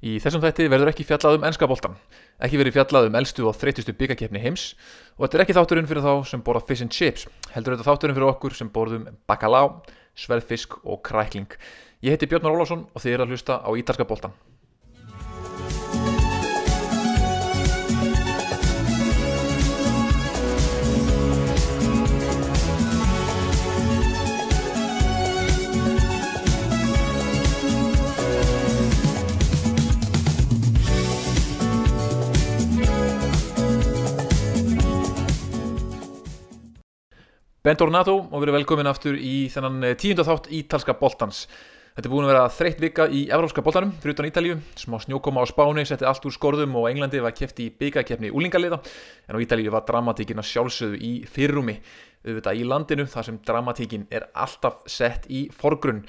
Í þessum þætti verður ekki fjallað um ennska boltan, ekki verið fjallað um elstu og þreytustu byggakefni heims og þetta er ekki þátturinn fyrir þá sem borða fish and chips, heldur þetta þátturinn fyrir okkur sem borðum bacalá, sverðfisk og krækling. Ég heiti Björn Rólásson og þið er að hlusta á ítalska boltan. Bent Ornato og verið velkomin aftur í þennan tíunda þátt ítalska boltans. Þetta er búin að vera þreytt vika í evrópska boltanum fyrir utan Ítalíu, smá snjókoma á Spáni setti allt úr skorðum og Englandi var kæft í byggakefni úlingaliða en á Ítalíu var dramatíkin að sjálfsögðu í fyrrumi auðvitað í landinu þar sem dramatíkin er alltaf sett í forgrunn.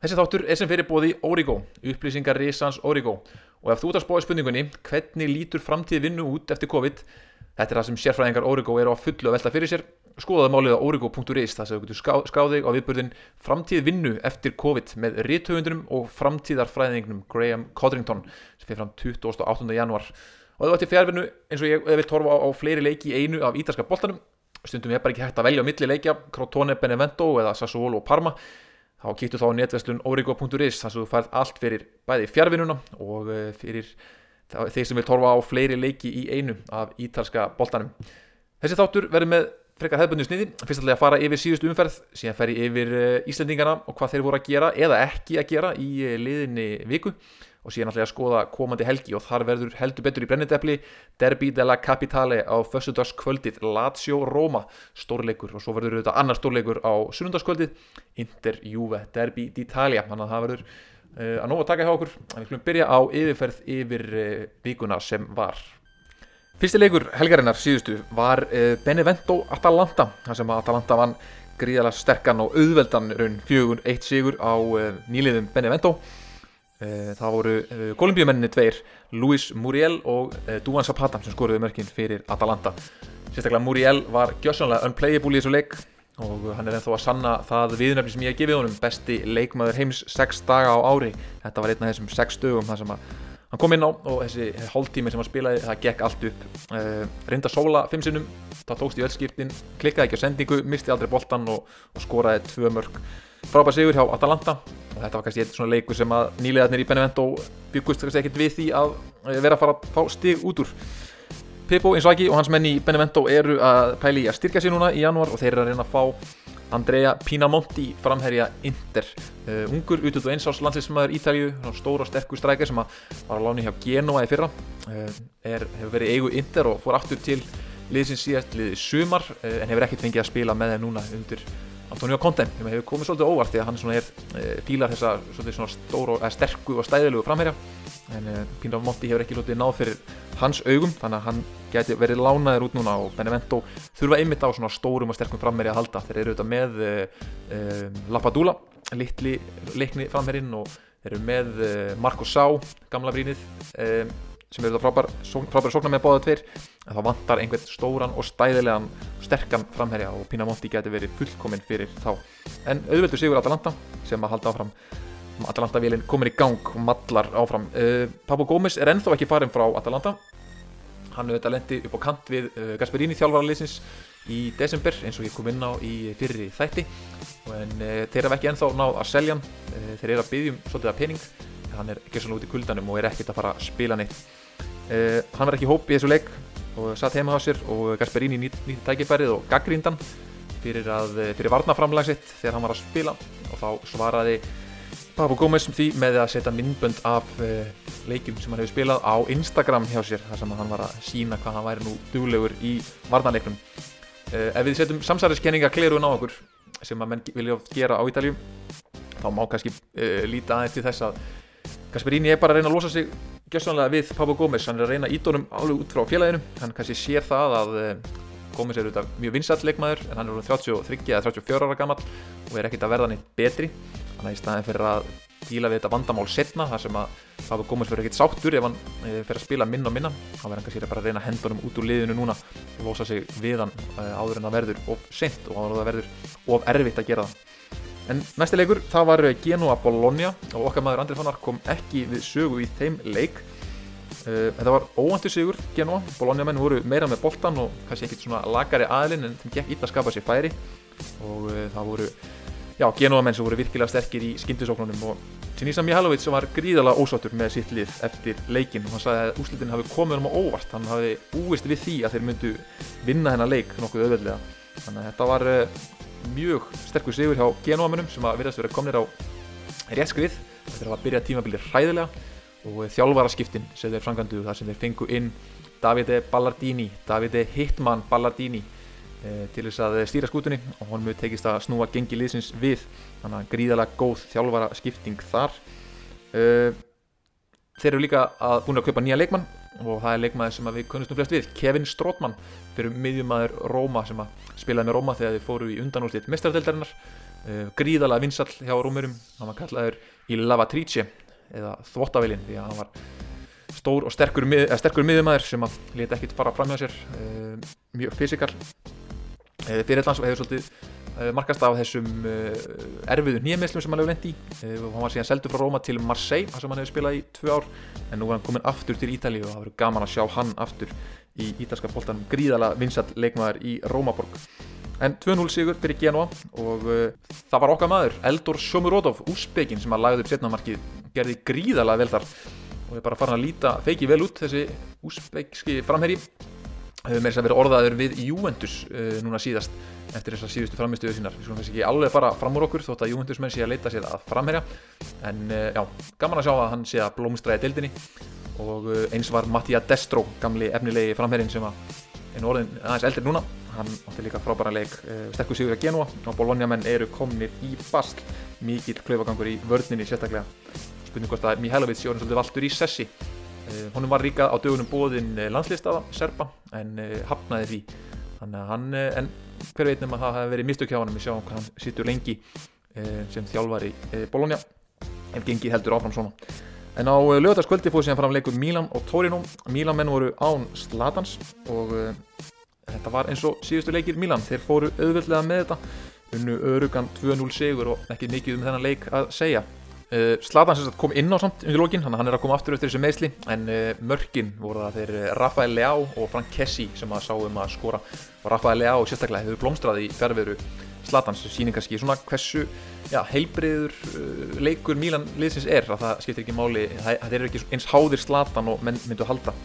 Þessi þáttur er sem fyrir bóði Origo, upplýsingar risans Origo og ef þú ert að spója spurningunni hvernig lítur framtíð vinnu út eftir COVID Þetta er það sem sérfræðingar Origo eru á fullu að velta fyrir sér. Skoðaðu málið á origo.is þar sem þú getur skráð þig á viðbörðin framtíð vinnu eftir COVID með rítöfundunum og framtíðarfræðingnum Graham Codrington sem fyrir fram 28. januar. Og þú ætti fjárvinnu eins og ég vil torfa á, á fleiri leiki í einu af ítalska boltanum. Stundum er bara ekki hægt að velja á milli leikja, Crotone, Benevento eða Sassuolo og Parma. Þá kýttu þá netverslun origo.is þar sem þú færð allt fyrir bæði fjárvinnuna og eh, fyrir þeir sem vil torfa á fleiri leiki í einu af ítalska boltanum þessi þáttur verður með frekar hefðbundu sniði. Fyrst að fara yfir síðust umferð síðan fer ég yfir eh, Íslandingana og hvað þeir voru að gera eða ekki að gera í eh, liðinni viku. Og síðan alltaf að skoða komandi helgi og þar verður heldur betur í brennindefli Derby della Capitale á fössudagskvöldið Lazio Roma stórleikur. Og svo verður þetta annar stórleikur á sunnundaskvöldið Inter Juve Derby d'Italia. Þannig að það verður uh, að nóg að taka hjá okkur. En við skulum byrja á yfirferð yfir uh, vikuna sem var Fyrsti leikur helgarinnar síðustu var uh, Benevento Atalanta þar sem Atalanta vann gríðalega sterkan og auðveldan raun fjögur eitt sigur á nýliðum Benevento. Það voru kolumbíumenninni tveir Luis Muriel og Duan Zapata sem skoruði mörkin fyrir Atalanta. Sérstaklega Muriel var gjössanlega unplayable í þessu leik og hann er ennþá að sanna það viðnöfni sem ég hef gefið honum. Besti leikmaður heims 6 daga á ári. Þetta var einn af þessum 6 dögum þar sem hann kom inn á og þessi hálftími sem hann spilaði það gekk allt upp. Uh, reynda sóla 5 sinnum, það tókst í öllskiptin klikkaði ekki á sendingu, misti aldrei boltan og, og skoraði 2 mörg frábær sigur hjá Atalanta og þetta var kannski eitt svona leiku sem að nýlegaðnir í Benevento byggust ekkert við því að eh, vera að fara að fá stig út úr Pippo Inzaghi og hans menn í Benevento eru að pæli að styrka sér núna í januar og þeir eru að reyna að fá Andrea Pinamonti framherja Inter. Uh, ungur út út og einsás landsinsmaður Ítalju stóra sterkur strækjar sem var að láni hjá Genoa í fyrra. Uh, er, hefur verið eigu Inter og fór aftur til liðsins síðast liðið sumar uh, en hefur ekkert fengið að spila með þeim núna undir Antonio Conte. Sem hefur komið svolítið óvart því að hann er fílar þessa stóru, sterku og stæðilegu framherja en uh, Pinamonti hefur ekki lótið náð fyrir hans augum þannig að hann geti verið lánaður út núna og Benevento. Þurfa einmitt á svona stórum og sterkum frammeri að halda. Þeir eru auðvitað með uh, uh, Lapadula, litli leikni frammerinn og þeir eru með uh, Marco Sá, gamla brínið sem eru frábær, frábæri sóknar með báða tveir. En það vantar einhvern stóran og stæðilegan sterkan framherja og Pinamonti geti verið fullkominn fyrir þá. En auðveldur sigur Atalanta sem að halda áfram Atalanta-vélinn komin í gang og mallar áfram. Uh, Papo Gómez er ennþá ekki farin frá Atalanta. Hann auðvitað lendi upp á kant við uh, Gasperini þjálfararleysins í desember eins og ég kom inn á í fyrri þætti. En uh, þeir hafa ekki ennþá náð að selja hann. Þeir eru að byggjum svolítið að pening. Hann er ekki svona út í kuldanum og er ekkert að fara að spila neitt. Hann var ekki hóp í þessu leik og satt heima á sér og Gasperini nýtti tækifærið og gaggríndan fyrir, fyrir varnaframlagsitt þegar hann var að spila. Og þá svaraði Papu Gómez því með að setja myndbönd af uh, leikjum sem hann hefur spilað á Instagram hjá sér þar sem hann var að sína hvað hann væri nú duglegur í varnarleiknum. Uh, ef við setjum samsæðiskenninga kleruðun á okkur sem að menn vilja gera á Ítalju þá má kannski uh, líta aðeins til þess að Gasperini er bara að reyna að losa sig gjössanlega við Papu Gómez. Hann er að reyna að ídónum alveg út frá félaginu. Hann kannski sér það að Gómez er auðvitað mjög vinsall leikmaður en hann er 33 eða 34 ára gammal og er ekkert að verða neitt betri þannig að í staðin fyrir að díla við þetta vandamál setna þar sem að Pablo Gómez verður ekkert sáttur ef hann e, fer að spila minna og minna þá verður hann kannski bara að reyna hendunum út úr liðinu núna og losa sig við hann e, áður en það verður of sent og áður en það verður of erfitt að gera það. En næsti leikur, það var Genoa Bologna og okkar maður Andri Fannar kom ekki við sögu í þeim leik. Þetta var óvandur sigur Genoa, Bologna menn voru meira með boltan og kannski ekkert svona lagari aðlinn en þeim gekk illa að skapa sér færi. Og það voru, já, Genoa menn sem voru virkilega sterkir í skindisóknunum og Sinisa Mihalovic var gríðalega ósáttur með sitt lið eftir leikin og hann sagði að úslitin hafi komið um á óvart, hann hafi búist við því að þeir myndu vinna hennar leik nokkuð auðveldlega. Þannig að þetta var uh, mjög sterkur sigur hjá Genoa-mönnum sem að virðast verið komnir á rétt skrið. Þetta er að byrja tímabilið hræðilega og þjálfaraskiptin sem þeir frangandu þar sem þeir fengu inn Davide Ballardini, Davide Hitman Ballardini til þess að stýra skútunni og honum hefur tekist að snúa gengi liðsins við. Þannig að gríðalega góð þjálfaraskipting þar. E, þeir eru líka að búin að kaupa nýja leikmann og það er leikmaður sem við kunnumstum flest við Kevin Strootman fyrir miðjumæður Róma sem að spilaði með Róma þegar þeir fóru í undanúrslit mestardeldarinnar uh, gríðalega vinsall hjá Rómurum hann var kallaður í Lavatrice eða Þvottavelin því að hann var stór og sterkur, mið, sterkur miðjumæður sem að leta ekkit fara fram hjá sér. Mjög fysikal uh, fyrirlands hefur svolítið markast af þessum erfiðu nýjamiðslum sem hann hefur lendi í. Og hann var síðan seldu frá Róma til Marseille þar sem hann hefur spilað í tvö ár. En nú var hann komin aftur til Ítali og það verður gaman að sjá hann aftur í ítalska bóltanum gríðala vinsall leikmaður í Rómaborg. En 2-0 sigur fyrir Genoa og uh, það var okkar maður Eldor Shomurodov, úsbegin sem að lagði upp setnamarkið gerði gríðala vel þar. Og er bara farin að líta feiki vel út þessi úsbegski framherri hefur með þess að vera orðaður við Juventus uh, núna síðast eftir þess að síðustu framistuðu sínar. Við skulum þess ekki alveg fara fram úr okkur þótt að Juventus menn sé að leita sér að framherja. En uh, já, gaman að sjá að hann sé að blómstra í deildinni. Og uh, eins var Mattia Destro, gamli efnilegi framherrin sem er orðin aðeins eldri núna. Hann átti líka frábæra leik sterkur sigur að Genua og Bologna menn eru komnir í bast mikill klöfagangur í vördninni sérstaklega. Spurning hvort að Mihailovic í uh, honum var líka á dögunum bóðin landslistaða Serba en hafnaði því þannig að hann, en hver veitnum að það hefði verið mistök hjá hann við sjáum hvað hann sittur lengi sem þjálfari Bologna ef gengið heldur áfram svona En á eh, lögðarskvöldi fóði síðan fram leikur Mílan og Torino. Mílan menn voru án Slatans og þetta var eins og síðustu leikir Mílan. Þeir fóru auðvöldlega með þetta. Unnu örugan 2-0 segur og ekki mikið um þennan leik að segja. Uh, Slatans kom inn á samt undir lókin, hann er að koma aftur eftir þessu meðsli. En uh, mörkin voru það þeir Rafael Leao og Frank Kessi sem að sáum að skora. Og Rafael Leao sérstaklega hefur blómstraði í fjárveru Slatans síning kannski svona hversu já, heilbreyður uh, leikur Mílan liðsins er að það skiptir ekki máli það er ekki eins háðir Slatan og menn myndu að halda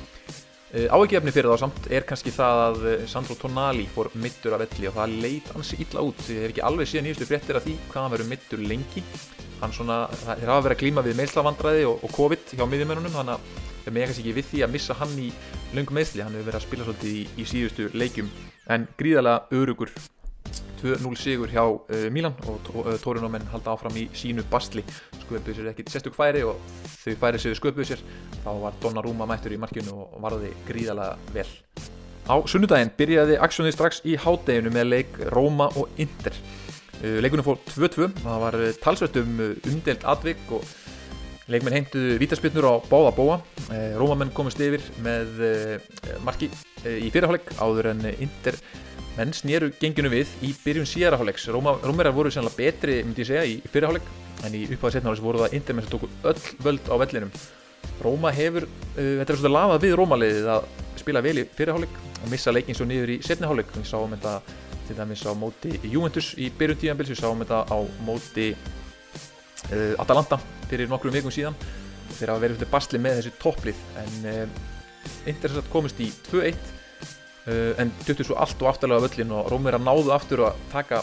uh, áegjafni fyrir þá samt er kannski það að uh, Sandro Tonali fór mittur af velli og það leit ansi illa út. Ég hef ekki alveg síðan nýjastu fréttir af því hvað hann verður mittur lengi. Hann svona, hafa verið að glíma við meðslavandræði og, og COVID hjá miðjumennunum þannig að þeir með kannski ekki við því að missa hann í lungum meðsli, hann hefur verið að spila svolítið í, í síðustu leikum en gríðalega örugur 2-0 sigur hjá uh, Milan og uh, Torinomenn halda áfram í sínu bastli sköpuðu sér ekkert sérstök færi og þau færi sér sköpuðu sér. Þá var Donnarumma mættur í markinu og varði gríðalega vel. Á sunnudaginn byrjaði aksjónið strax í hádeginu með leik Róma og Inter. Uh, leikunum fór 2-2 það var talsvert um umdelt atvik og leikmenn heimtuðu vítaspinnur á báða bóa Rómamenn komist yfir með marki í fyrirháleik áður en Inter menn snýru genginu við í byrjun síðaraháleiks Rómerar voru sannlega betri, myndi ég segja, í fyrirháleik en í uppáða setnálegs voru það Intermenn sem tóku öll völd á vellinum. Róma hefur, uh, þetta er svona lafað við Rómaliðið að spila vel í fyrirháleik og missa leikin svo niður í setniháleik við sáum þetta til dæmis á móti Juventus í byrjun tíanbils, við sáum þetta á móti uh, Atalanta fyrir nokkrum vikum síðan. Þeir hafa verið bastli með þessi topplið en uh, Inter komist í 2-1 Uh, en duttu svo allt og aftalega völlin og Rómverða náðu aftur að taka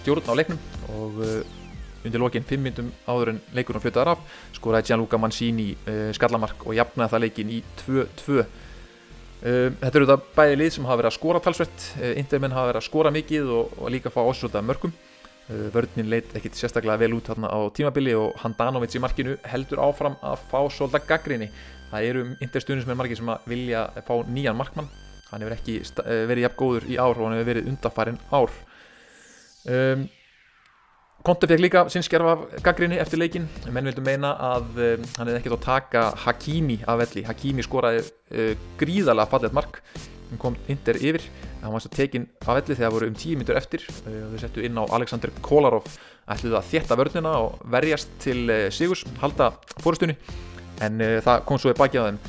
stjórn á leiknum og uh, undir lokinn 5 minnum áður en leikurinn flyttaði af skoraði Gianluca Mancini uh, skallamark og jafnaði það leikin í 2-2 Þetta eru þetta bæði lið sem hafa verið að skora talsvett Intermenn hafa verið að skora mikið og, og líka fá ásrútað mörgum Vörninn leitt ekkit sérstaklega vel út á tímabili og Handanovic í markinu heldur áfram að fá svolítið gaggrinni það eru Interstuðnum sem er margir sem vilja fá nýjan markmann hann hefur ekki eh, verið jafn góður í ár og hann hefur verið undarfærin ár. Um, Konti fekk líka sinnskerfa gaggrinni eftir leikin menn vildu meina að um, hann hefði ekkert á taka Hakimi af velli. Hakimi skoraði uh, gríðalega fallet mark. Hann kom indir yfir. Hann var svo tekinn af velli þegar voru um tíu mítur eftir. Og þau settu inn á Aleksandr Kolarov. Ætluðu að þétta vörnina og verjast til Sigurs, halda fórustunni en það kom svo í baki á þeim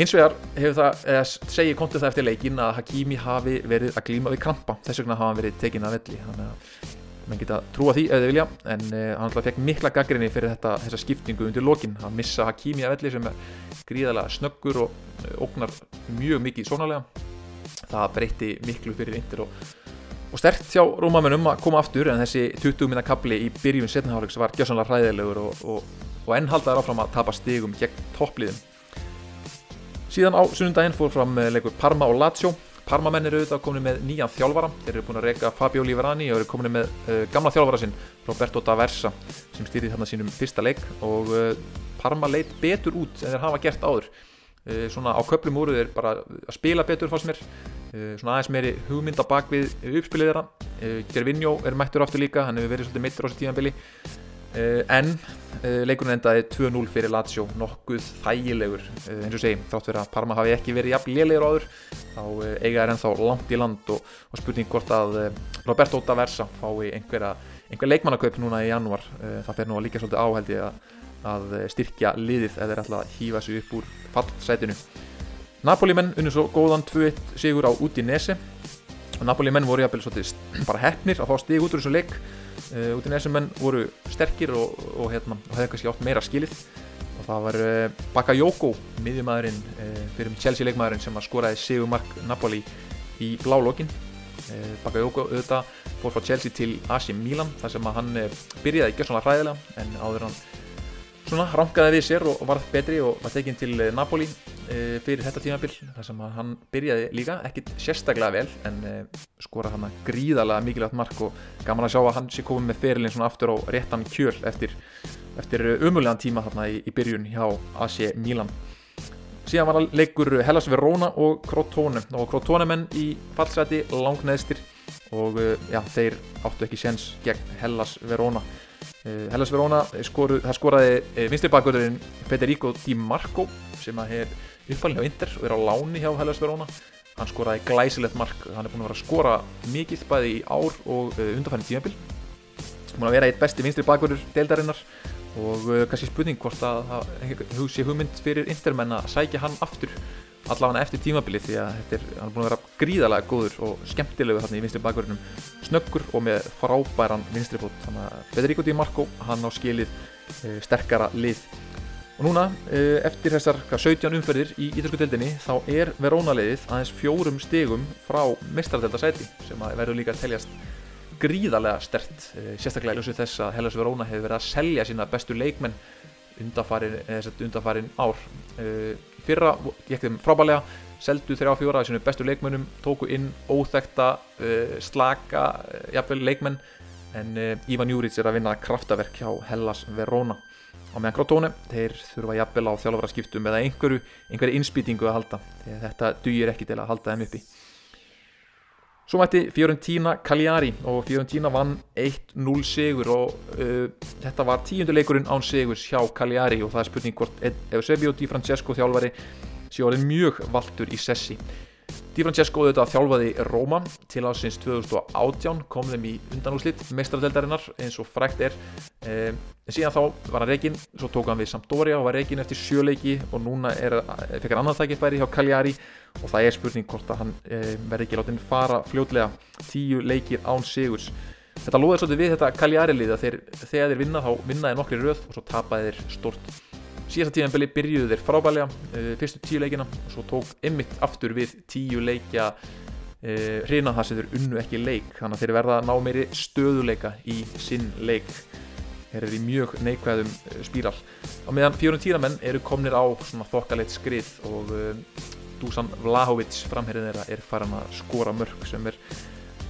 hins vegar hefur það, eða segi kontið það eftir leikin að Hakimi hafi verið að glíma við krampa, þess vegna hafa hann verið tekinn af velli. Þannig að mann geta trúa því ef þið vilja en uh, hann alltaf fekk mikla gaggrinni fyrir þetta, þessa skiptingu undir lokin. Að missa Hakimi af velli sem er gríðarlega snöggur og uh, ógnar mjög mikið sónalega það breytti miklu fyrir yndir og, og stert hjá Rómamennum að koma aftur en þessi 20 minna kapli í byrjun setnahálfleiks var gjössanlega hræðilegur og, og, og enn haldaði áfram að tapa stigum gegn toppliðum síðan á sunnundaginn fór fram eh, leikur Parma og Lazio. Parmamenn eru auðvitað komin með nýjan þjálfara. Þeir eru búin að reyka Fabio Liverani og eru komin með uh, gamla þjálfara sinn Roberto D'Aversa sem stýrið þarna sínum fyrsta leik. Og uh, Parma leit betur út en þeir hafa gert áður. Uh, svona á köplum úr þeir bara að spila betur fannst mér. Svona aðeins meiri hugmynda bak við uppspilið þeirra. Gervinho er mættur aftur líka hann hefur verið svolítið mittur á þessu tímanbili en uh, leikurinn endaði 2-0 fyrir Lazio, nokkuð þægilegur. Uh, eins og segi, þrátt fyrir að Parma hafi ekki verið jafn lélegur áður þá eiga er ennþá langt í land og, og spurning hvort að Roberto D'Aversa fái einhverja, einhver leikmannakaup núna í janúar. Það fer nú að líka svolítið áhældi að, að styrkja liðið eða er alltaf að hýfa sig upp úr fallsætinu. Napoli menn unnur svo góðan 2-1 sigur á út í Nese og Napoli menn voru jafnvel svolítið bara hefnir að fá stig út úr þessu leik uh, út í þessum menn voru sterkir og, og, hérna, og hefði kannski átt meira skilið. Og það var uh, Bakayoko miðjumæðurinn uh, fyrir Chelsea leikmæðurinn sem skoraði Sigumark Napoli í blálókin Bakayoko auðvitað fór frá Chelsea til AC Milan þar sem að hann byrjaði ekki svona hræðilega en áður hann svona rangaði við sér og varð betri og var tekinn til Napoli. Eh, fyrir þetta tímabill þar sem hann byrjaði líka ekkit sérstaklega vel en eh, skora hann gríðarlega mikilvægt mark og gaman að sjá að hann sé komið með ferilinn svona aftur á réttan kjöl eftir, eftir umulegan tíma þarna í, í byrjun hjá AC Milan. Síðan var leikur Hellas Verona og Crotone. Og Crotone menn í fallseti langneðstir og eh, já, þeir áttu ekki séns gegn Hellas Verona. Hellas Verona skoru, það skoraði vinstirbakkurinn Federico Di Marco sem að er uppalinn á Inder og er á láni hjá Hellas Verona. Hann skoraði glæsilegt mark. Hann er búin að vera að skora mikið bæði í ár og uh, undanfærið tímabil. Búin að vera eitt besti vinstri bakverður deildarinnar. Og uh, kannski spurning hvort að það hugsi hugmynd fyrir Intermenn að sækja hann aftur allavega eftir tímabili því að er, hann er búin að vera gríðalega góður og skemmtilegu hann í vinstri bakverðunum snöggur og með frábæran vinstri fót þannig að Federico Di Marco hann á skilið uh, sterkara lið Og núna, eh, eftir þessar 17 umferðir í ítalsku deildinni, þá er Veróna-leiðið aðeins fjórum stegum frá mistradeldasæti sem verður líka að teljast gríðarlega stert, eh, sérstaklega ljósið þess að Hellas Veróna hefur verið að selja sína bestu leikmenn undanfarin ár. Eh, fyrra gekk þeim frábælega, seldu þrjá fjóra af sínu bestu leikmennum, tóku inn óþekta, slaka, jafnvel leikmenn, en Ívan Júriðs er að vinna kraftaverk hjá Hellas Veróna á meðan Crotone, þeir þurfa jafnvel á þjálfvara skiptum eða einhverju, einhverju innspýtingu að halda, þegar þetta dugir ekki til að halda þeim uppi. Svo mætti Fiorentina Cagliari og Fiorentina vann 1-0 sigur og uh, þetta var tíunduleikurinn án sigurs hjá Cagliari og það er spurning hvort Eusebio Di Francesco þjálfari sé orðin mjög valtur í sessi. Di Francesco auðvitað þjálfaði Róma til ásins 2018 kom þeim í undanúslitt mestrardeldarinnar eins og frækt er. Eh, en síðan þá var hann reygin svo tók hann við Sampdoria og var reygin eftir sjöleiki og núna er, fekk hann annað þækifæri hjá Cagliari og það er spurning hvort að hann eh, verði ekki látin fara fljótlega tíu leikir án sigurs. Þetta loðir svolítið við þetta Cagliari lið að þeir, þegar þeir vinna þá vinnaði nokkri röð og svo tapaði þeir stort síðasta tíðanbili byrjuðu þeir frábælega uh, fyrstu tíu leikina og svo tók Emmitt aftur við tíu leikja uh, hrina það sem þeir unnu ekki leik. Þannig að þeir verða að ná meiri stöðuleika í sinn leik. Þeir eru í mjög neikvæðum uh, spíral. Á meðan fjórun tíðamenn eru komnir á svona þokkalegt skrið og Dusan Vlahovic framherðin þeirra er farin að skora mörg sem er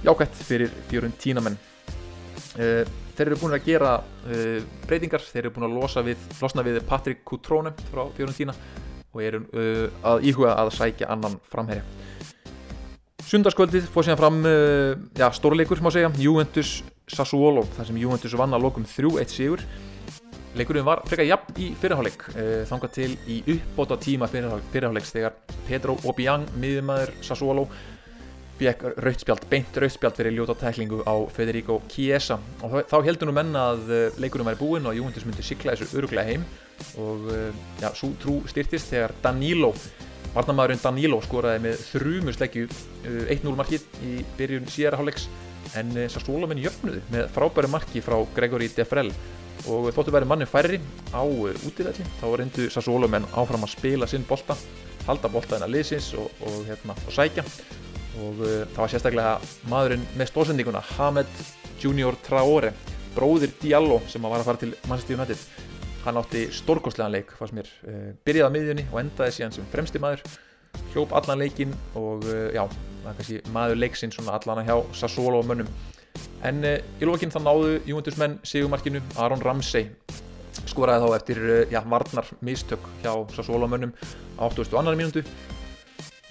jákvæmt fyrir fjórun tíðamenn þeir eru búin að gera uh, breytingar, þeir eru búin að losa við, losna við Patrik Kutrone frá Fiorentina og eru uh, að íhuga að sækja annan framherja. Sundarskvöldið fór síðan fram uh, ja, stórleikur má segja, Juventus Sassuolo, þar sem Juventus vann að lokum 3-1 sigur. Leikurinn var frekar jafn í fyrirháleik, þangað til í uppbóta tíma fyrirháleiks þegar Pedro Obiang, miðjumæður Sassuolo, fekk rautspjald, beint rautspjald fyrir ljóta tæklingu á Federico Chiesa. Og þá heldur nú menna að uh, leikunum væri búinn og Juventus myndi sikla þessu öruglega heim. Og uh, já, svo trú styrtist þegar Danilo varnamæðurinn Danilo skoraði með þrjumusleggju uh, 1-0 markið í byrjun síðara hálfleiks. En Sassuolo minn jöfnuði með frábæri marki frá Gregory Defrel og þóttu verið manni færri á útíðalli þá reyndu Sassuolo menn áfram að spila sinn bolta halda boltaðina liðsins og, og, hérna, og sækja og uh, það var sérstaklega maðurinn með stóðsendinguna Hamed Junior Traore bróðir Diallo sem var að fara til Manchester United. Hann átti stórkostlegan leik fannst mér, uh, byrjaði á miðjunni og endaði síðan sem fremsti maður hljóp allan leikin og uh, já, það er kannski maður leiksinn svona allan að hjá Sassuolo og mönnum. En í lókinn þá náðu Juventus menn sigumarkinu Aron Ramsey skoraði þá eftir já, varnar mistök hjá Sassuolo mönnum á 82. mínútu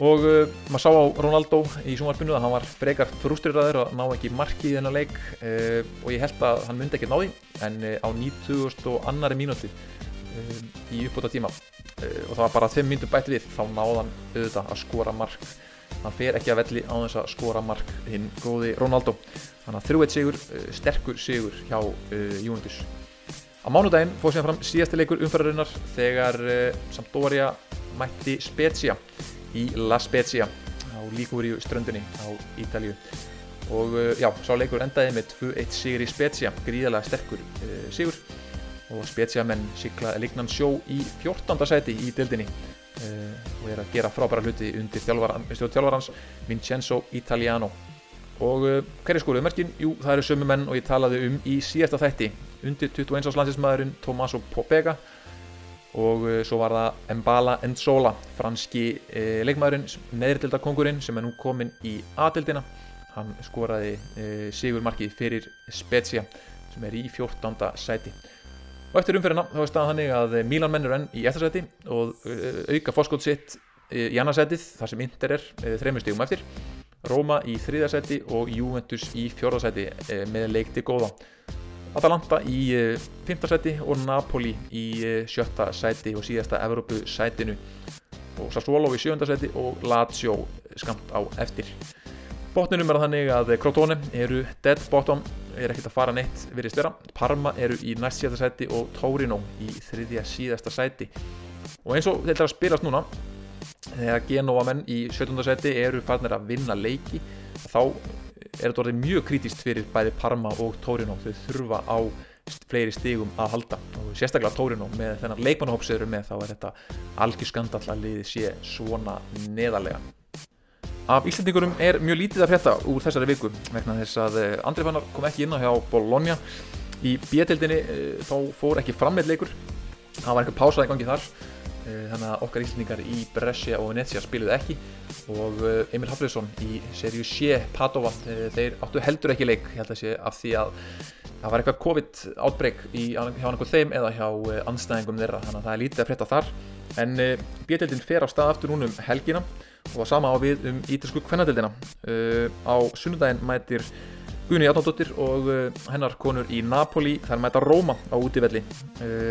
og uh, maður sá á Ronaldo í sumarpinu að hann var frekar frustriraður að ná ekki marki í þennan leik uh, og ég held að hann myndi ekki náði en uh, á 92. mínúti uh, í uppbúta tíma og það var bara 5 mínútur bætt við þá náðan auðvitað að skora mark. Hann fer ekki að velli á þess að skora mark hinn góði Ronaldo. Þannig að þrjúveit sigur, sterkur sigur hjá Juventus. Á mánudaginn fóð síðan fram síðasti leikur umfærarinnar þegar Sampdoria mætti Spezia í La Spezia á Liguríu ströndinni á Ítalju og uh, já, sá leikur endaði með 2-1 sigur í Spezia, gríðalega sterkur uh, sigur og Spezia menn sikla lignan sjó í 14. sæti í dildinni og er að gera frábæra hluti undir þjálfarans Vincenzo Italiano og hverju skoruðu merkin? Jú, það eru sömu menn og ég talaði um í síðasta þætti undir 21 árs landsinsmaðurinn Tommaso Popega og uh, svo var það Mbala Nzola franski uh, leikmaðurinn neðrildakongurinn sem er nú komin í A-dildina hann skoraði uh, sigurmarkið fyrir Spezia sem er í 14. sæti. Og eftir umferðina þá er staðan hannig að Milan mennur enn í eftirsæti og auka fórskótt sitt í annarsætið þar sem Inter er þreymur stígum eftir. Róma í þriðarsæti og Juventus í fjórðarsæti með leikti góða Atalanta í 5. Eh, seti og Napoli í 7. Eh, seti og síðasta Evrópu sætinu og Sassuolo í 7. seti og Lazio skamt á eftir Botninum er þannig að Crotone eru dead bottom, er ekkert að fara neitt virðist vera, Parma eru í næst síðasta seti og Torino í þriðja síðasta seti og eins og þetta er að spilast núna þegar Genova menn í 17. seti eru farnir að vinna leiki þá er þetta orðið mjög krítist fyrir bæði Parma og Torino. Þau þurfa á fleiri stígum að halda. Og sérstaklega Torino með þennan leikmannahópsöður með þá er þetta algjör skandall að liði sé svona neðarlega. Af Íslandingurum er mjög lítið að frétta úr þessari viku vegna þess að eh, Andri Fannar kom ekki inn á hjá Bologna. Í bjettildinni eh, þá fór ekki fram með leikur. Það var einhver pása í gangi þar þannig að okkar íslendingar í Brescia og Venezia spiluðu ekki. Og eh, Emil Hafliðsson í serju sé Padova, eh, þeir áttu heldur ekki leik. Held að sé af því að það var eitthvað COVID átbreyk hjá einhver þeim eða hjá anstæðingum þeirra. Þannig að það er lítið að frétta þar. En bjöldildin fer á stað aftur núna um helgina. Og sama á við um ítalsku kvennadildina á sunnudaginn mætir Guðni Játnándóttir og hennar konur í Napoli. Þær mæta Róma á útífelli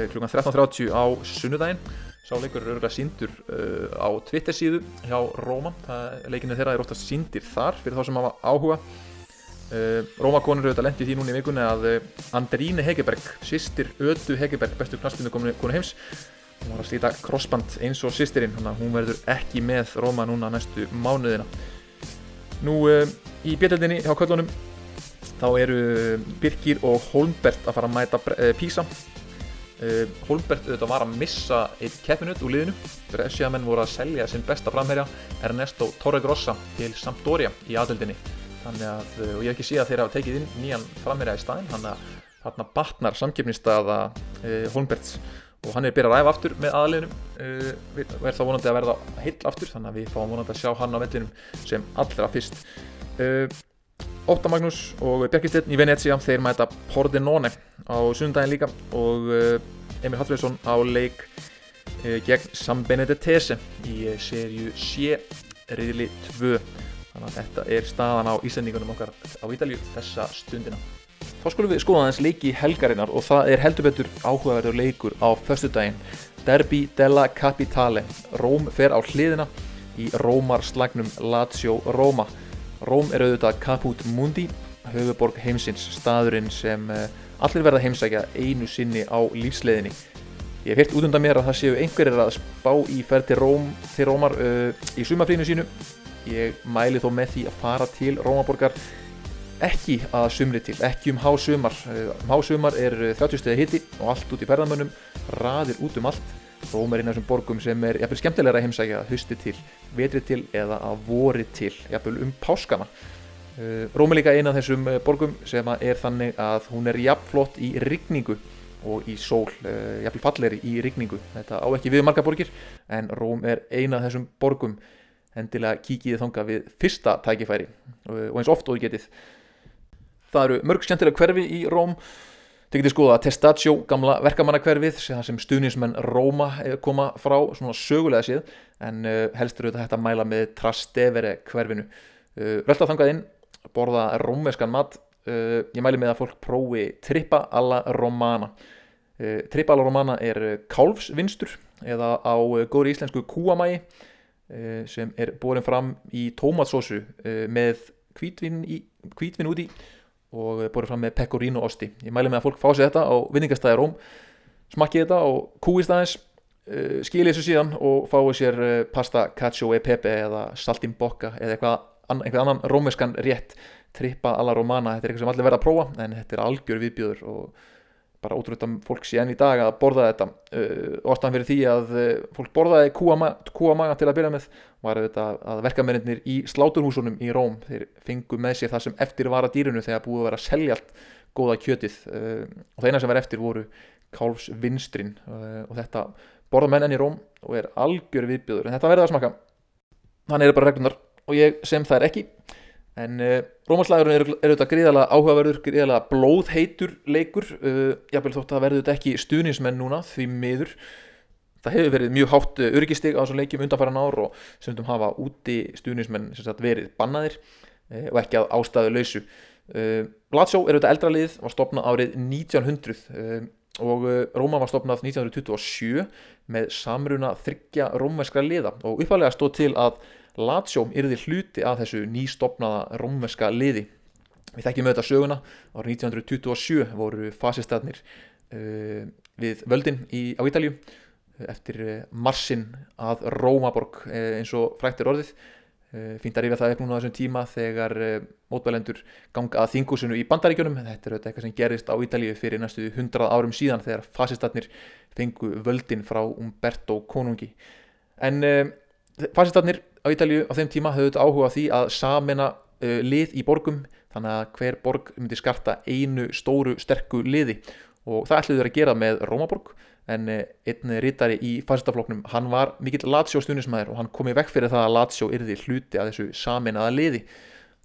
klukkan 13.30 á sunnudaginn Sáleikur eru örgulega síndur uh, á Twitter síðu hjá Róma, leikinu þeirra er oftast síndir þar fyrir þá sem hafa áhuga. Uh, Róma konur eru lendið í því núna í vikunni að uh, Andríne Hegeberg, sýstir Ödu Hegeberg, bestur knastbyndu konu heims, hún var að slíta crossband eins og sýstirinn, hún verður ekki með Róma núna næstu mánuðina. Nú uh, í bjöldinni hjá köllunum þá eru Birkir og Holmbert að fara að mæta uh, Písa Uh, Holmbert auðvitað var að missa eitt keppinut úr liðinu. Bresciamenn voru að selja sinn besta framherja Ernesto Torregrossa til Sampdoria í aðöldinni þannig að, uh, og ég hef ekki síðan að þeir hafa tekið inn nýjan framherja í staðin þannig að þarna batnar samkipnistaða uh, Holmberts og hann er byrjað að ræfa aftur með aðliðinum og er þá vonandi að verða heill aftur. Þannig að við fáum vonandi að sjá hann á vellinum sem allra fyrst Óta Magnús og Bjarkisteinn í Venecia þeir mæta Pordenone á sundaginn líka og eh, Emil Hallfriðsson á leik eh, gegn San Benedetese í eh, serju C riðli 2 þannig að þetta er staðan á Íslandingunum okkar á Ítalju þessa stundina. Þá skulum við skoða aðeins leiki helgarinnar og það er heldur betur áhugaverður leikur á förstu daginn Derby della Capitale. Róm fer á hliðina í Rómar slagnum Lazio Róma Róm er auðvitað Caput Mundi, höfuborg heimsins, staðurinn sem uh, allir verða heimsækja einu sinni á lífsleðinni. Ég hef hirt út undan mér að það séu einhverjir að spá í ferð til, Róm, til Rómar uh, í sumafrínu sínu. Ég mæli þó með því að fara til Rómaborgar ekki að sumri til, ekki um hásumar. Um hásumar er 30 stegi hitti og allt út í ferðamönnum, raðir út um allt. Róm er einn af þessum borgum sem er jafnvel skemmtilegra að heimsækja að husti til, vetri til eða að vori til, jafnvel um páskana. Róm er líka einn af þessum borgum sem er þannig að hún er jafnflott í rigningu og í sól, uh, jafnvel falleri í rigningu. Þetta á ekki við marga borgir en Róm er eina af þessum borgum. Endilega kíkið þonga við fyrsta tækifæri og eins oft og getið. Það eru mörg skemmtilega hverfi í Róm þið getið skoða Testaccio, gamla verkamannakverfið sem stuðnismenn Róma koma frá svona sögulega síð en uh, helst eru þetta hægt að mæla með Trastevere hverfinu. Rölda þangað inn, borða rómeskan mat. Ég mæli með að fólk prófi Trippa alla Romana. Trippa alla Romana er kálfsvinstur eða á góðri íslensku kúamægi sem er borin fram í tómatsósu með kvítvin, í, kvítvin úti og borin fram með pecorino osti. Ég mæli með að fólk fá sér þetta á vinningastæði Róm smakkið þetta og kúist aðeins skilið þessu síðan og fáið sér pasta cacio e pepe eða saltimbocca eða eitthvað, eitthvað annan rómeskan rétt trippa alla romana, þetta er eitthvað sem allir verða að prófa en þetta er algjör viðbjöður og bara ótrúið að fólk enn í dag að borða þetta. Uh, orðan fyrir því að uh, fólk borðaði kúamaga til að byrja með var þetta að verkamennir í sláturhúsunum í Róm, þeir fengu með sér það sem eftir var að dýrunu þegar búið að vera að selja allt góða kjötið. Uh, og það eina sem var eftir voru kálfsvinstrin og þetta borða menn enn í Róm og er algjör viðbjöður en þetta verða að smaka. Þannig er bara reglunar og ég sem það er ekki En uh, Rómarslæðurinn eru er auðvitað gríðalega áhugaverður, gríðalega blóðheitur leikur, uh, jábel þótt að verður þetta ekki stuðnismenn núna því miður. Það hefur verið mjög hátt uh, örgistig á þessum leikjum undanfæran ár og sem við hafa úti stuðnismenn sagt, verið bannaðir uh, og ekki að ástæðu lausu. Uh, Lazio er auðvitað eldra lið, var stopnað árið 1900 uh, og Róma var stopnað 1927 með samruna þryggja rómæskra liða og uppalega stóð til að Lazio yrði hluti af þessu nýstopnaða rómverska liði. Við þekkjum auðvitað söguna, árið 1927 voru fasistarnir uh, við völdin í, á Ítalju eftir uh, marsinn að Rómaborg eins og fræktir orðið. Fínt að rífa það upp núna á þessum tíma þegar mótbælendur ganga að þingusinu í bandaríkjunum. Þetta er auðvitað eitthvað sem gerist á Ítalju fyrir næstu hundrað árum síðan þegar fasistarnir fengu völdin frá Umberto Konungi. En uh, fasistarnir á Ítalju á þeim tíma höfðu þetta áhuga því að samena uh, lið í borgum þannig að hver borg myndi skarta einu stóru sterku liði. Og það ætluðu þeir að gera með Rómaborg en uh, einn rittari í fasistafloknum hann var mikill Lazio stunismæður og hann kom í vekk fyrir það að Lazio yrði hluti að þessu samenaða liði.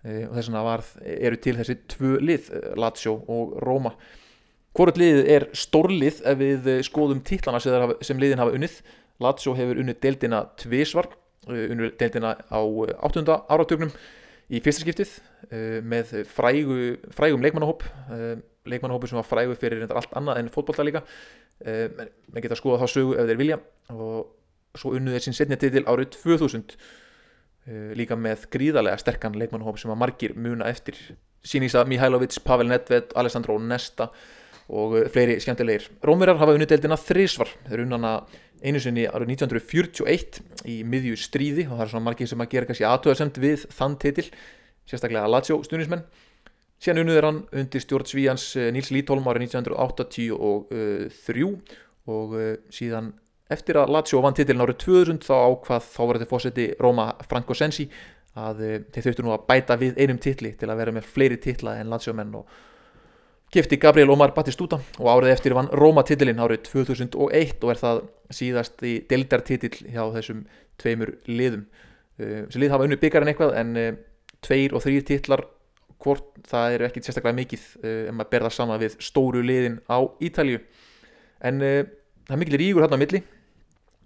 Uh, og þess vegna eru til þessi tvö lið, uh, Lazio og Róma. Hvort liðið er stórlið ef við skoðum títlana sem, liðin hafa unnið. Lazio hefur unnið deildina tvísvar Unnur deildina á 8. Uh, áratögnum í fyrsta skiptið uh, með frægu, frægum leikmannahóp leikmannahópu sem var frægu fyrir allt annað en fótbollta líka. Menn geta skoða þá sögu ef þeir vilja og svo unnuð þeir sín setni titil árið 2000 líka með gríðarlega sterkan leikmannahóp sem að margir muna eftir. Sinisa Mihailovic, Pavel Nedved, Alessandro Nesta og fleiri skemmtilegir. Rómurar hafa unnið deildina þrísvar þeir unnana einu sinni árið 1941 í miðju stríði og það er svona margir sem að gera kannski aðtöðasemt við þann titil sérstaklega Lazio stunismenn síðan unnúður hann undir stjórn Svíjans eh, Níls Lítholm árið 1983 og uh, síðan eftir að Lazio vann titilin árið 2000 þá ákvað þá var þetta fósetti Roma Franco Sensi að uh, þeir þauðtu nú að bæta við einum titli til að vera með fleiri titla en Lazio menn og Kifti Gabriel Omar Battistuta og árið eftir vann Róma titilinn árið 2001 og er það síðast í deldartitill hjá þessum tveimur liðum. Uh, þessi lið hafa unni byggar en eitthvað en uh, tveir og þrýr titlar hvort það eru ekkit sérstaklega mikið en maður berða sama við stóru liðin á Ítalju. En það er mikil ríkur hérna á milli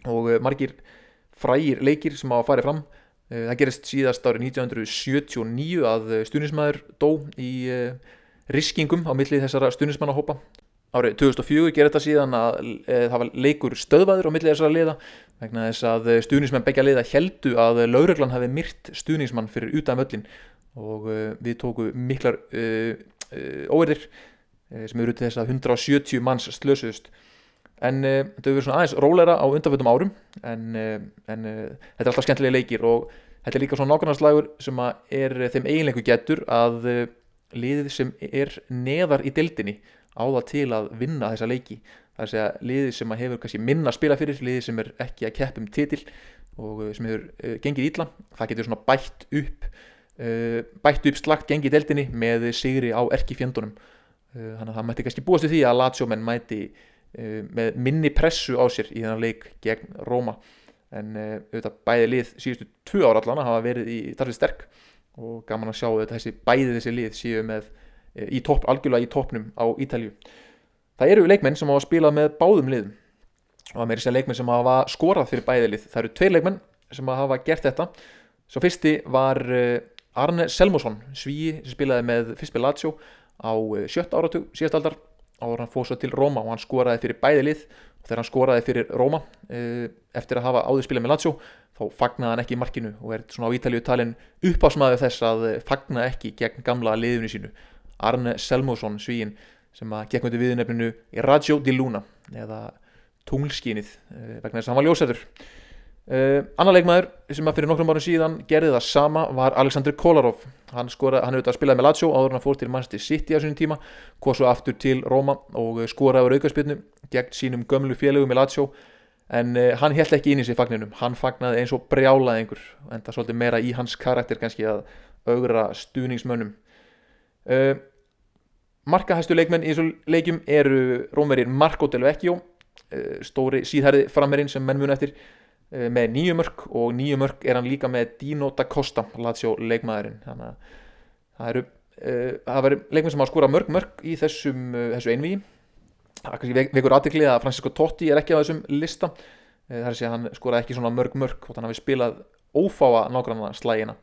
og margir frægir leikir sem á að fara fram. Það gerist síðast árið 1979 að stunismæður dó í riskingum á millið þessara stunismannahópa árið 2004 gerir þetta síðan að e, það var leikur stöðvaður á millið þessara liða vegna þess að stunismenn begja liða heldu að lauruglan hafi myrt stunismann fyrir utan völlin og uh, við tóku miklar uh, uh, óerðir sem eru til þess að 170 manns slösuðust. En uh, þetta hefur verið svona aðeins róleira á undanfjöldum árum en, en þetta er alltaf skemmtilega leikir og þetta er líka svona nákvæmnarslægur sem að er þeim eiginleiku getur að liðið sem er neðar í dildinni á það til að vinna þessa leiki. Það er að segja liðið sem að hefur kannski minna að spila fyrir liðið sem er ekki að keppum titil og uh, sem hefur uh, gengið ítla það getur svona bætt upp uh, bætt upp slagt gengið í deildinni með sigri á erkifjöndunum. Uh, þannig að það mætti kannski búast við því að Lazio-menn mæti uh, með minni pressu á sér í þennan leik gegn Róma en auðvitað bæði lið síðustu tvö ára allan hafa verið í tarfið sterk og gaman að sjá auðvitað þessi bæði þessi lið séu með uh, í topp, algjörlega í toppnum á Ítalju það eru leikmenn sem hafa spilað með báðum liðum. Og það meiri sér leikmenn sem hafa skorað fyrir bæði lið. Það eru tveir leikmenn sem hafa gert þetta. Svo fyrsti var uh, Arne Selmosson, svíi sem spilaði með fyrst með Lazio á uh, sjött áratug síðast aldar áður hann fór svo til Róma og hann skoraði fyrir bæði lið. Og þegar hann skoraði fyrir Róma uh, eftir að hafa áður spilað með Lazio þá fagnaði hann ekki markinu og er svona á Ítalíu talin uppásmaður þess að fagna ekki gegn gamla liðinu sínu. Arne Selmosson, svíin sem að gekk undir viðnefninu Raggio di Luna eða tunglskínið uh, vegna þess að hann var ljósætur Uh, annar leikmaður sem að fyrir nokkrum árum síðan gerði það sama var Aleksandr Kolarov. Hann, skora, hann þetta spilaði með Lazio áður hann fór til Manchester City á sínum tíma kom svo aftur til Róma og skoraði á aukarspilnu gegn sínum gömlu félögum í Lazio. En uh, hann held ekki inn í sig fagninum. Hann fagnaði eins og brjálaði einhver en það svolítið meira í hans karakter kannski að augra stuðningsmönnum. Uh, markahæstu leikmenn í þessu leikjum eru rómverið Marco Del Vecchio stóri síðherði framerinn sem menn mun eftir Eh, með nýju mörg og nýju mörg er hann líka með Dino da Costa Lazio leikmaðurinn. Þannig að það eru uh, það verður leikmenn sem hafa skórað mörg mörg í þessum, uh, þessu einví það kannski vekur aðtiklið að Francisco Totti er ekki á þessum lista. Uh, það er að hann skóraði ekki svona mörg mörg og þannig að við spilað ófáa nágranna slægina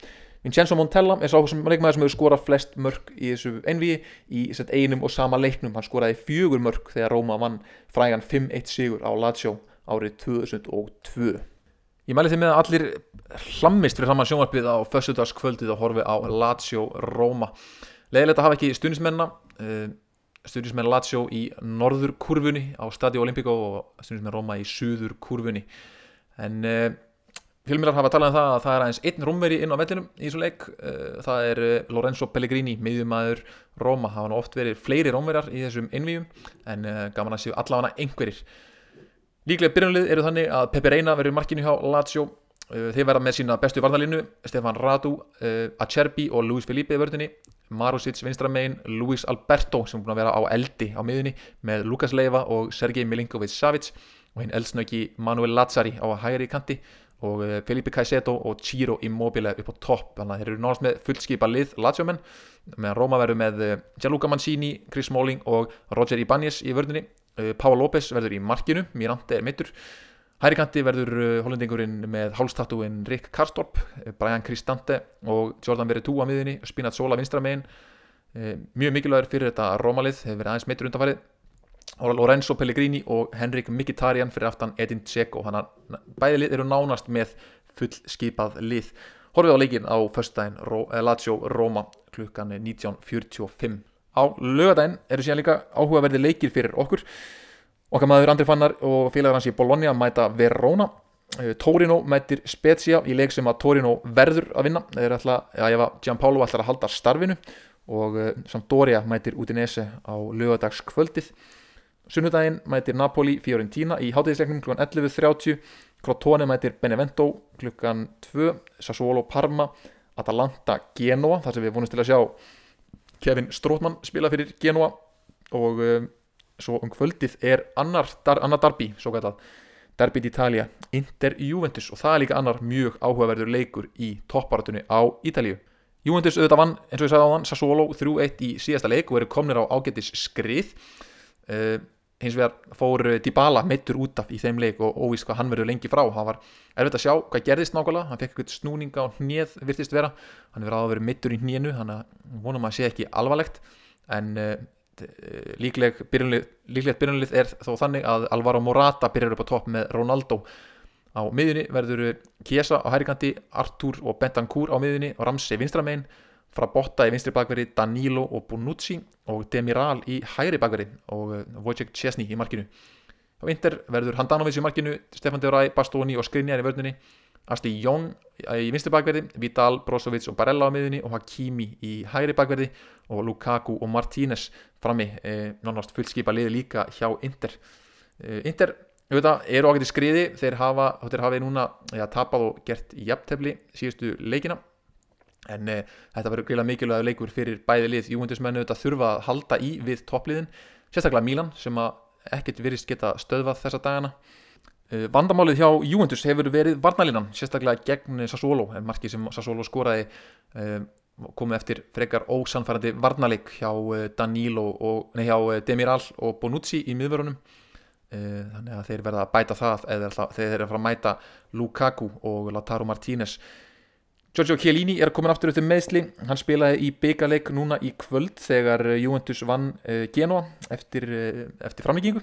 Vincenzo Montella er sá sem leikmaður sem hefur skórað flest mörg í þessu einví í set, einum og sama leiknum. Hann skóraði fjögur mörg þegar Róma vann frægan 5-1 sigur á Lazio árið 2002 Ég mæli því með að allir hlammist fyrir saman sjónvarpið á fössudagskvöldið og horfi á Lazio Roma. Leðilegt að hafa ekki stundismenna, uh, stundismenn Lazio í norður kurfunni á Stadio Olimpico og stundismenn Roma í suður kurfunni. En uh, fjölmjölar hafa talað um það að það er aðeins einn rómveri inn á vellinum í þessu leik. Uh, það er Lorenzo Pellegrini, miðjumæður Roma. Það hafa oft verið fleiri rómverjar í þessum innvíum en gaman að séu allavega einhverjir. Líklega byrjunlið eru þannig að Pepe Reina verður markinu hjá Lazio. Þeir verða með sína bestu varnalínu Stefan Radu, uh, Acerbi og Luis Felipe vörðinni, Marusic vinstramein Luis Alberto sem er búin að vera á eldi á miðunni með Lukas Leiva og Sergej Milinkovic-Savic og hinn eldsnöki Manuel Lazzari á hægri kanti. Og uh, Felipe Caicedo og Ciro Immobile upp á topp. Þannig að þeir eru náðast með fullskipa lið Lazio-menn. Meðan Roma verður með Gianluca Mancini, Chris Smalling og Roger Ibanez í vörðinni Uh, Páa López verður í markinu, Mirante er mittur Hærikanti verður uh, hollendingurinn með hálstatúin Rick Karstorp uh, Brian Cristante og Jordan Veretout á miðinni, Spinat Sola vinstramegin mjög mikilvægur fyrir þetta Rómalið, hefur verið aðeins mittur undanfarið. Lorenzo Pellegrini og Henrik Mkhitaryan fyrir aftan Edin Dzeko. Þannig að bæði lið eru nánast með fullskipað lið. Horfið á leikin á förstæðin Lazio Roma klukkan 19.45 á lögadaginn eru síðan líka áhugaverði leikir fyrir okkur okkar maður Andri Fannar og félagar hans í Bologna mæta Verona eh, Torino mætir Spezia í leik sem að Torino verður að vinna já ég var Gianpaolo ætlar að halda starfinu og uh, Sampdoria mætir Udinese á lögadagskvöldið sunnudaginn mætir Napoli Fiorentina í hátíðisleiknum kl. 11.30 Crotone mætir Benevento kl. 2 Sassuolo Parma Atalanta Genoa þar sem við vonumst til að sjá Kevin Strótmann spila fyrir Genoa og um, svo um kvöldið er annar, dar, annar darbi, svo gætað Derby d'Italia, Inter Juventus og það er líka annar mjög áhugaverður leikur í topparatunni á Ítalíu. Juventus auðvitað vann, eins og ég sagði á hann Sassuolo 3-1 í síðasta leik og eru komnir á ágættis skrið. Uh, hins vegar fór Dybala meittur út af í þeim leik og óvís hvað hann verður lengi frá. Það var erfitt að sjá hvað gerðist nákvæmlega. Hann fekk eitthvað snúninga og hnið virtist vera. Hann verður að vera meittur í hnínu þannig að vonum að sé ekki alvarlegt. En uh, líkleg byrjunlið er þó þannig að Alvaro Morata byrjar upp á topp með Ronaldo. Á miðunni verður Kiesa á hærikanti Artur og Bentancur á miðunni og Ramsey vinstramein Frabotta í vinstri bakverði, Danilo og Bonucci og Demiral í hægri bakverði og uh, Wojciech Chesney í markinu. Á Inter verður Handanovic í markinu Stefan De Vrij, Bastoni og Skriniar í vörnunni Asti Jón í vinstri bakverði Vidal, Brozovic og Barella á miðunni og Hakimi í hægri bakverði og Lukaku og Martínez frammi eh, nánast fullskipa liði líka hjá Inter. Eh, Inter auðvitað, eru ágætt í skriði þeir hafa, þeir hafi núna ja, tapað og gert jafntefli síðustu leikina en eh, þetta verður greiðlega mikilvæg leikur fyrir bæði lið. Júvendismennu auðvitað þurfa að halda í við toppliðin sérstaklega Mílan sem ekkert virist geta stöðvað þessa dagana. Uh, vandamálið hjá Júvendus hefur verið varnalinan sérstaklega gegn Sassolo en marki sem Sassolo skoraði uh, komið eftir frekar ósanfærandi varnalik hjá Danilo og, nei, hjá Demiral og Bonucci í miðvörunum. Þannig að þeir verða að bæta það eða þeir eru að fara að mæta Lukaku og Lautaro Martínez Giorgio Chiellini er komin aftur eftir meðsli hann spilaði í byggaleik núna í kvöld þegar Juventus vann Genoa eftir, eftir framleggingu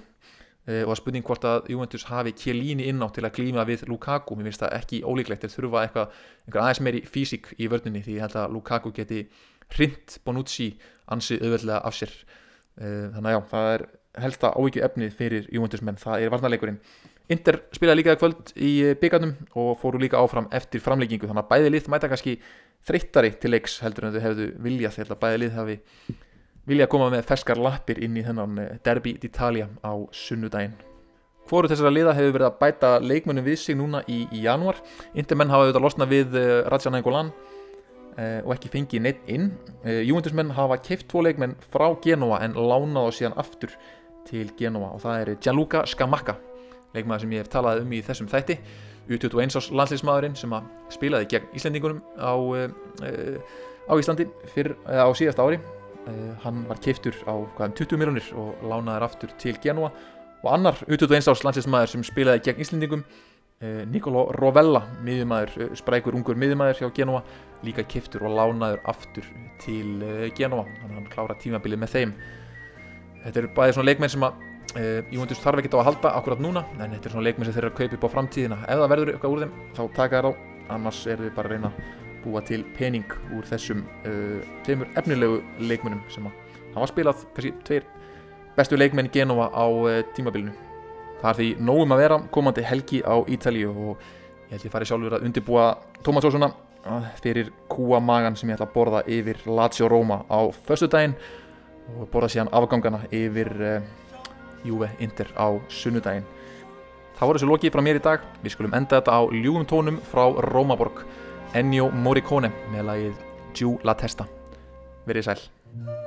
og að spurning hvort að Juventus hafi Chiellini inn á til að klíma við Lukaku. Mér finnst það ekki ólíklegt. Þeir þurfa eitthvað, aðeins meiri físík í vörnunni því ég held að Lukaku geti hrind Bonucci ansið auðveldlega af sér. Þannig að já, það er helsta ávikið efnið fyrir Juventusmenn, það er varnarleikurinn Inter spilaði líka kvöld í byggarnum og fóru líka áfram eftir framleggingu þannig að bæði lið mæta kannski þreyttari til leiks heldur en þau hefðu viljað. Þegar bæði lið hafi viljað koma með ferskar lappir inn í þennan eh, derbi d'Italia á sunnudaginn. Hvoru þessara liða hefur verið að bæta leikmönnum við sig núna í, í januar Intermenn hafa auðvitað losnað við uh, Raja Nainggolan uh, og ekki fengið neitt inn. Uh, Juventusmenn hafa keift tvo leikmenn frá Genoa en lánað á síðan aftur til Genoa. Og það er Gianluca Scamacca leikmaður sem ég hef talað um í þessum þætti. U21 ás landslýsmaðurinn sem að spilaði gegn Íslandingunum á, uh, á Íslandi fyrr, uh, á síðast ári. Hann var keiftur á hvaðum 20 miljonir og lánaður aftur til Genoa og annar U21 ás landslýsmaður sem spilaði gegn Íslandingum Nicolo Rovella miðjumæður, sprækur ungur miðjumæður hjá Genoa líka keiftur og lánaður aftur til Genoa hann klára tímabilið með þeim. Þetta eru bæðið svona leikmenn sem að Júvendus þarf ekki á að halda akkurat núna en þetta er svona leikmenn sem þeir eru að kaupa upp á framtíðina. Ef það verður eitthvað úr þeim þá taka þær á annars er þau bara að reyna að búa til pening úr þessum uh, tveimur efnilegu leikmennum sem að hafa spilað kannski tveir bestu leikmenn Genova á uh, tímabilinu. Það er því nógum að vera komandi helgi á Ítalíu og ég held ég fari sjálfur að undirbúa Tómasósuna fyrir kúamagan sem ég ætla að borða yfir Lazio Roma á förstu daginn og borða síðan afgangana yfir Juve Inter á sunnudaginn. Það voru þessu lokið frá mér í dag. Við skulum enda þetta á ljúum tónum frá Rómaborg. Ennio Morricone með lagið Giù la Testa. Verið sæl.